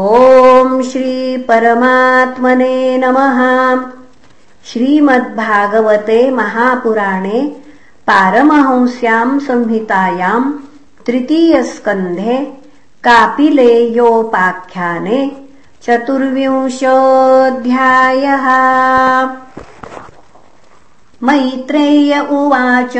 ॐ श्रीपरमात्मने नमः। श्रीमद्भागवते महापुराणे पारमहंस्याम् संहितायाम् तृतीयस्कन्धे कापिलेयोपाख्याने चतुर्विंशोऽध्यायः। मैत्रेय उवाच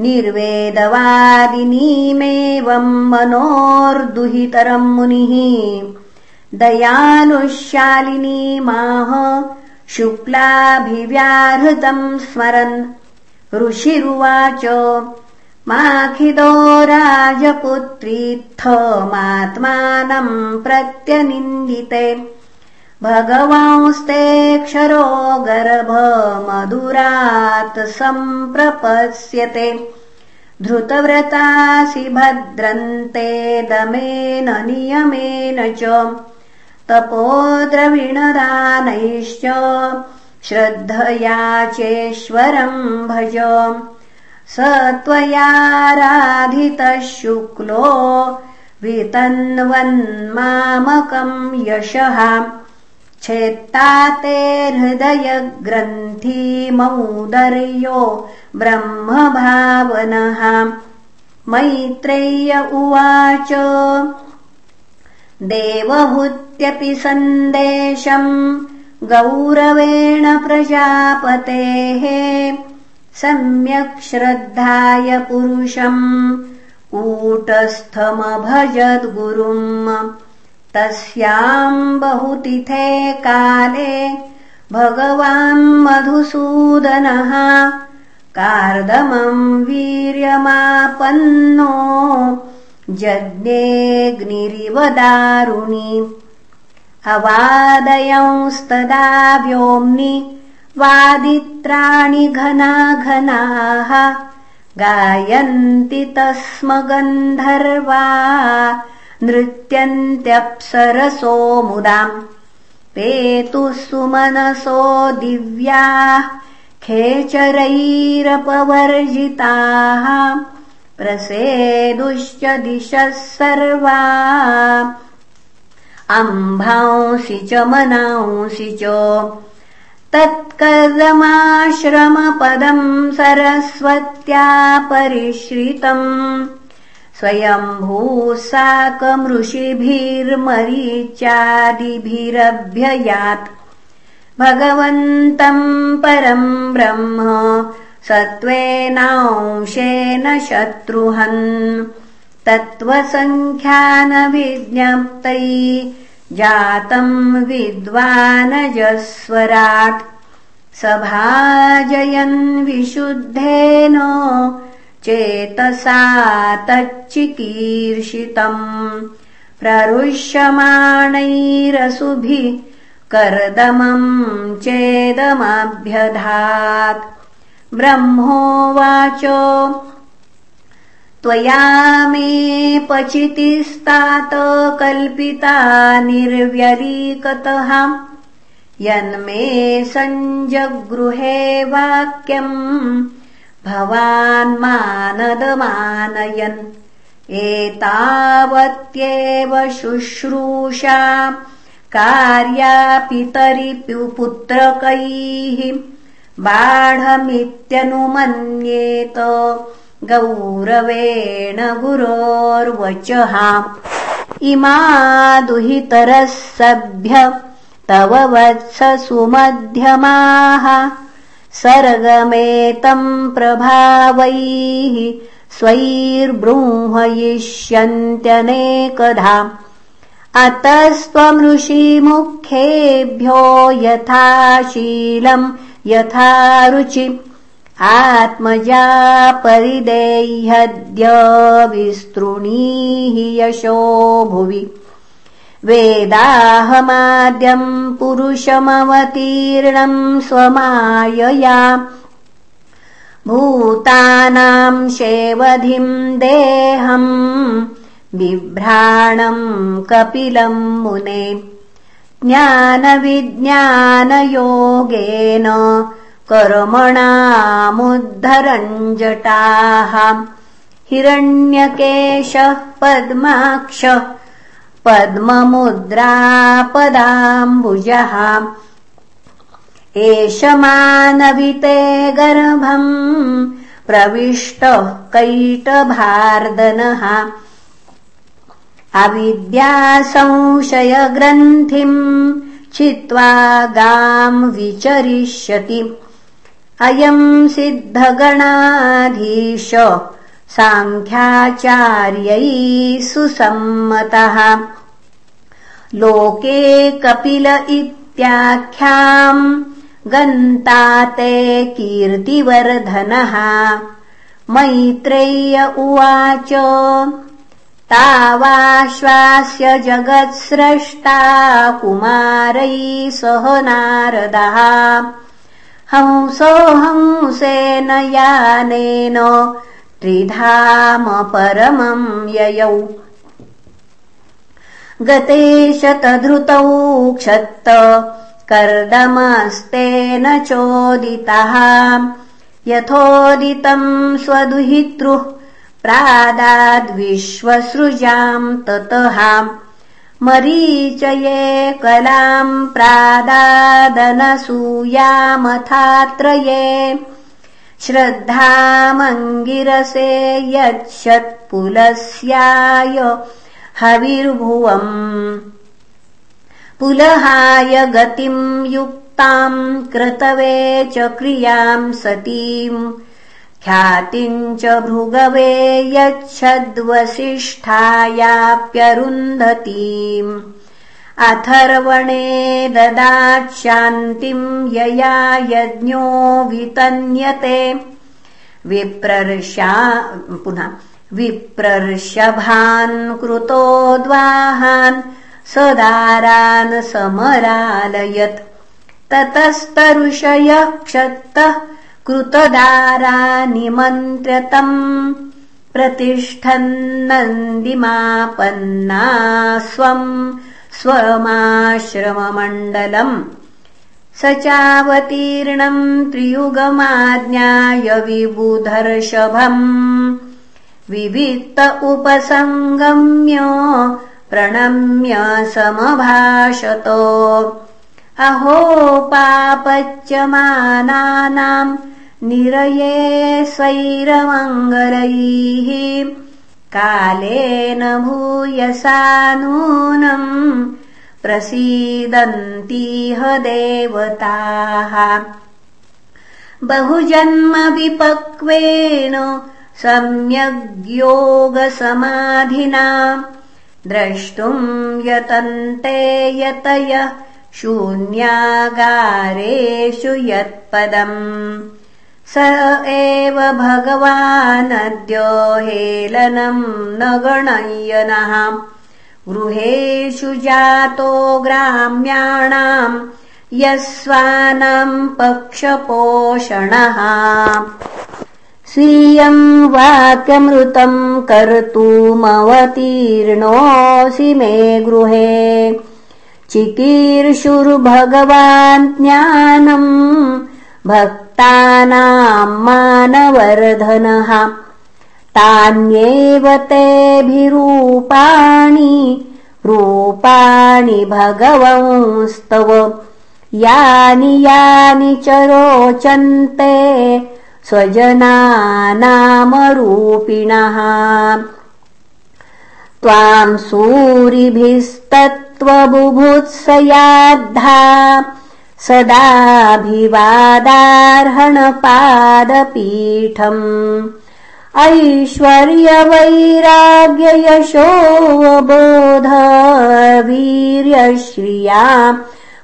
निर्वेदवादिनीमेवम् मनोर्दुहितरम् मुनिः। दयालुशालिनीमाह शुक्लाभिव्याहृतम् स्मरन्। ऋषिरुवाच माखिदो राजपुत्रीत्थमात्मानम् प्रत्यनिन्दिते भगवांस्तेऽक्षरो गर्भमधुरात् सम्प्रपस्यते धृतव्रतासि भद्रन्ते दमेन नियमेन च। तपोद्रविणदानैश्च श्रद्धया चेश्वरम् भज। स त्वयाराधितः शुक्लो वितन्वन्मामकम् यशः छेत्ता ते हृदयग्रन्थिमौदर्यो ब्रह्मभावनः। मैत्रेय्य उवाच देवहूत्यपि सन्देशम् गौरवेण प्रजापतेः। सम्यक् श्रद्धाय पुरुषम् कूटस्थमभजद्गुरुम् तस्याम् बहुतिथे काले भगवान् मधुसूदनः कार्दमम् वीर्यमापन्नो जज्ञेऽग्निरिव दारुणि अवादयंस्तदा व्योम्नि वादित्राणि घना घनाः गायन्ति तस्म गन्धर्वा नृत्यन्त्यप्सरसो मुदाम् पेतुः सुमनसो दिव्याः खेचरैरपवर्जिताः। प्रसेदुश्च दिशः सर्वा। अम्भांसि च मनांसि च। तत्कर्दमाश्रमपदम् सरस्वत्या परिश्रितम् स्वयम्भूः साकमृषिभिर्मरीच्यादिभिरभ्ययात् भगवन्तम् परम् ब्रह्म सत्त्वेनांशेन शत्रुहन्। तत्त्वसङ्ख्यानविज्ञप्तै जातम् विद्वानजस्वराट् सभाजयन् विशुद्धेन चेतसा तच्चिकीर्षितम्। प्ररुष्यमाणैरसुभिः कर्दमम् चेदमभ्यधात्। ब्रह्मोवाच त्वया मे पचितिस्तात कल्पिता निर्व्यलीकतः। यन्मे सञ्जगृहे वाक्यम् भवान् मानदमानयन् एतावत्येव शुश्रूषा कार्यापितरि पुत्रकैः बाढमित्यनुमन्येत गौरवेण गुरोर्वचः। इमा दुहितरः सभ्य तव वत्स सुमध्यमाः सर्गमेतम् प्रभावैः स्वैर्बृंहयिष्यन्त्यनेकधा अतस्त्वमृषिमुखेभ्यो यथाशीलम् यथा रुचि आत्मजा परिदेह्यद्य विस्तृणीः यशो भुवि वेदाहमाद्यम् पुरुषमवतीर्णम् स्वमायया। भूतानाम् शेवधिम् देहम् बिभ्राणम् कपिलम् मुने। ज्ञानविज्ञानयोगेन कर्मणामुद्धरञ्जटाः। हिरण्यकेशः पद्माक्ष पद्ममुद्रापदाम्बुजः। एष मानविते गर्भम् प्रविष्टः कैटभार्दनः। अविद्यासंशयग्रन्थिम् छित्त्वा गाम् विचरिष्यति। अयम् सिद्धगणाधीश साङ्ख्याचार्यै सुसम्मतः। लोके कपिल इत्याख्याम् गन्ताते कीर्तिवर्धनः। मैत्रेय्य उवाच तावाश्वास्य जगत्स्रष्टा कुमारै सह नारदः। हंसो हंसेन यानेन त्रिधाम परमम् ययौ। गते शतधृतौ क्षत्त कर्दमस्तेन चोदितः। यथोदितम् स्वदुहितृः प्रादाद्विश्वसृजाम् ततः। मरीचये कलाम् प्रादादनसूयामथात्रये श्रद्धामङ्गिरसे यच्छत्पुलस्याय हविर्भुवम्। पुलहाय गतिम् युक्ताम् कृतवे च क्रियाम् सतीम् ख्यातिम् च भृगवे यच्छद्वसिष्ठायाप्यरुन्धतीम् अथर्वणे ददाच्छान्तिम् यया यज्ञो वितन्यते। विप्रर्षा पुनः विप्रर्षभान् कृतोद्वाहान् सदारान् समरालयत्। ततस्तरुषयः क्षत्तः कृतदारा निमन्त्र्यतम् प्रतिष्ठन्नन्दिमापन्ना स्वम् स्वमाश्रममण्डलम् स चावतीर्णम् त्रियुगमाज्ञाय विबुधर्षभम्। विविक्त उपसङ्गम्य प्रणम्य समभाषत। अहो पापच्यमानानाम् निरये स्वैरमङ्गलैः कालेन भूयसा नूनम् प्रसीदन्तीह देवताः। बहुजन्मविपक्वेन सम्यग्योगसमाधिना द्रष्टुम् यतन्ते यतयः शून्यागारेषु यत्पदम् स एव भगवानद्य हेलनम् न गणय्यनः गृहेषु जातो ग्राम्याणाम् यस्वानाम् पक्षपोषणः। स्वीयम् वाक्यमृतम् कर्तुमवतीर्णोऽसि मे गृहे। चिकीर्षुर्भगवान् ज्ञानम् मानवर्धनः। तान्येव तेभिरूपाणि रूपाणि भगवंस्तव। यानि यानि च रोचन्ते स्वजनानामरूपिणः। त्वाम् सूरिभिस्तत्त्वबुभुत्सयाद्धा सदाभिवादार्हणपादपीठम्। ऐश्वर्यवैराग्ययशोऽवबोधवीर्यश्रिया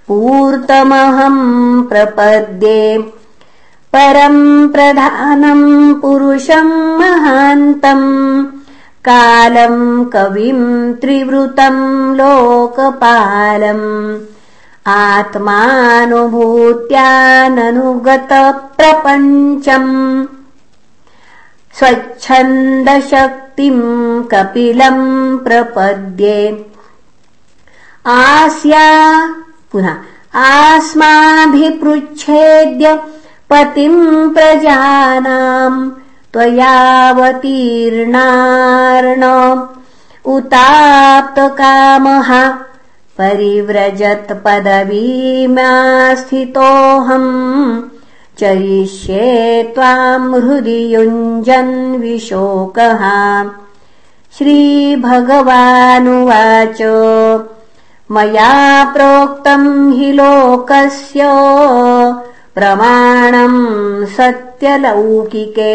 पूर्तमहम् प्रपद्ये। परम् प्रधानम् पुरुषम् महान्तम् कालम् कविम् त्रिवृतम् लोकपालम् आत्मानुभूत्याननुगतप्रपञ्चम् स्वच्छन्दशक्तिम् कपिलम् प्रपद्ये आस्या पुनः आस्माभिपृच्छेद्य पतिम् प्रजानाम् त्वयावतीर्णार्ण उताप्तकामः परिव्रजत् पदवीमास्थितोऽहम् चरिष्ये त्वाम् हृदि युञ्जन् विशोकः। श्रीभगवानुवाच मया प्रोक्तम् हि लोकस्य प्रमाणम् सत्यलौकिके।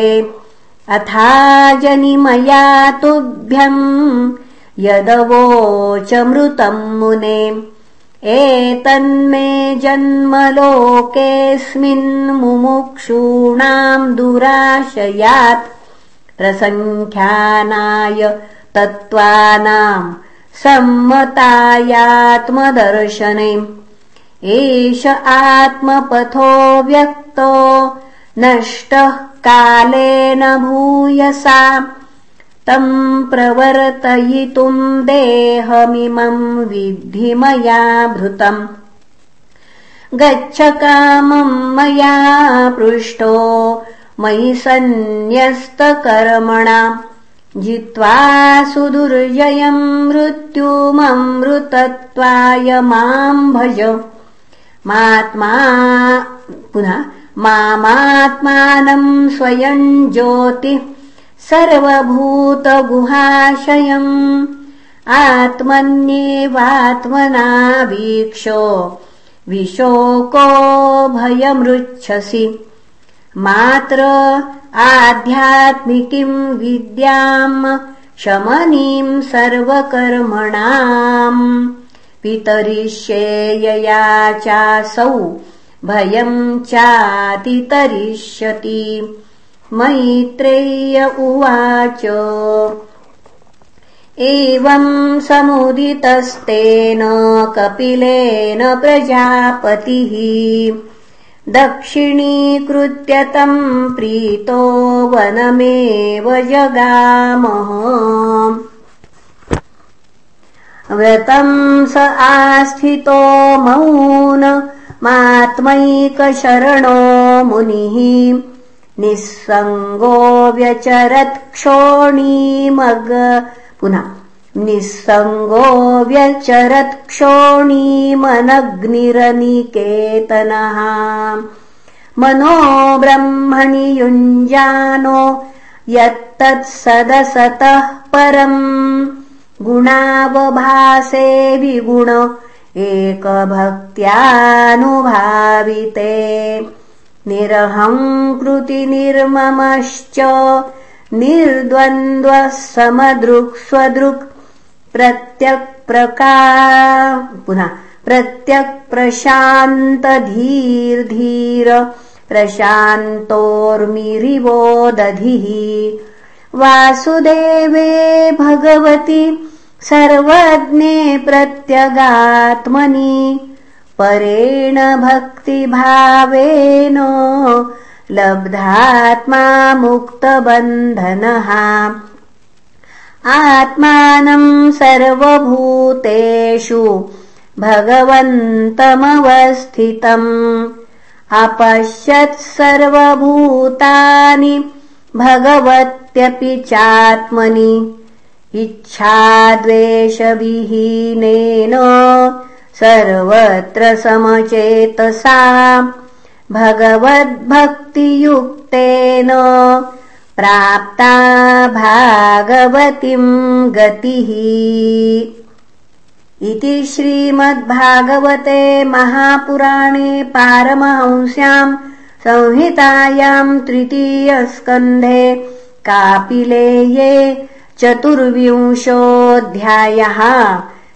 अथा जनिमया तुभ्यम् यदवोचमृतम् मुने। एतन्मे जन्मलोकेऽस्मिन् मुमुक्षूणाम् दुराशयात् प्रसङ्ख्यानाय तत्त्वानाम् सम्मतायात्मदर्शने। एष आत्मपथो व्यक्तो नष्टः कालेन भूयसा तम् प्रवर्तयितुम् देहमिमम् विद्धि मया भृतम्। गच्छ कामम् मया पृष्टो मयि सन्न्यस्तकर्मणा। जित्वा सुदुर्जयम् मृत्युममृतत्वाय माम् भज। मात्मा पुनः मामात्मानम् स्वयम् ज्योतिः सर्वभूतगुहाशयम्। आत्मन्येवात्मना वीक्षो विशोको भयमृच्छसि। मात्र आध्यात्मिकीम् विद्याम् शमनीम् सर्वकर्मणाम्। पितरिष्येयया चासौ भयम् चातितरिष्यति मैत्रेय्य उवाच। एवम् समुदितस्तेन कपिलेन प्रजापतिः। दक्षिणीकृत्य तम् प्रीतो वनमेव जगामः। व्रतम् स आस्थितो मौन मात्मैकशरणो मुनिः निःसङ्गो व्यचरत् क्षोणीमग। पुनः निःसङ्गो व्यचरत् क्षोणीमनग्निरनिकेतनः। मनो ब्रह्मणि युञ्जानो यत्तत्सदसतः परम्। गुणावभासे विगुण एकभक्त्यानुभाविते निरहङ्कृतिनिर्ममश्च निर्द्वन्द्वः समदृक् स्वदृक् प्रत्यक्प्रका पुनः प्रत्यक्प्रशान्तधीर्धीर प्रशान्तोर्मिरिवो दधिः वासुदेवे भगवति सर्वज्ञे प्रत्यगात्मनि परेण भक्तिभावेन लब्धात्मा मुक्तबन्धनः आत्मानम् सर्वभूतेषु भगवन्तमवस्थितम्। अपश्यत् सर्वभूतानि भगवत्यपि चात्मनि। इच्छाद्वेषविहीनेन सर्वत्र समचेतसा भगवद्भक्तियुक्तेन प्राप्ता भागवतीम् गतिः। इति श्रीमद्भागवते महापुराणे पारमहंस्याम् संहितायाम् तृतीयस्कन्धे कापिलेये चतुर्विंशोऽध्यायः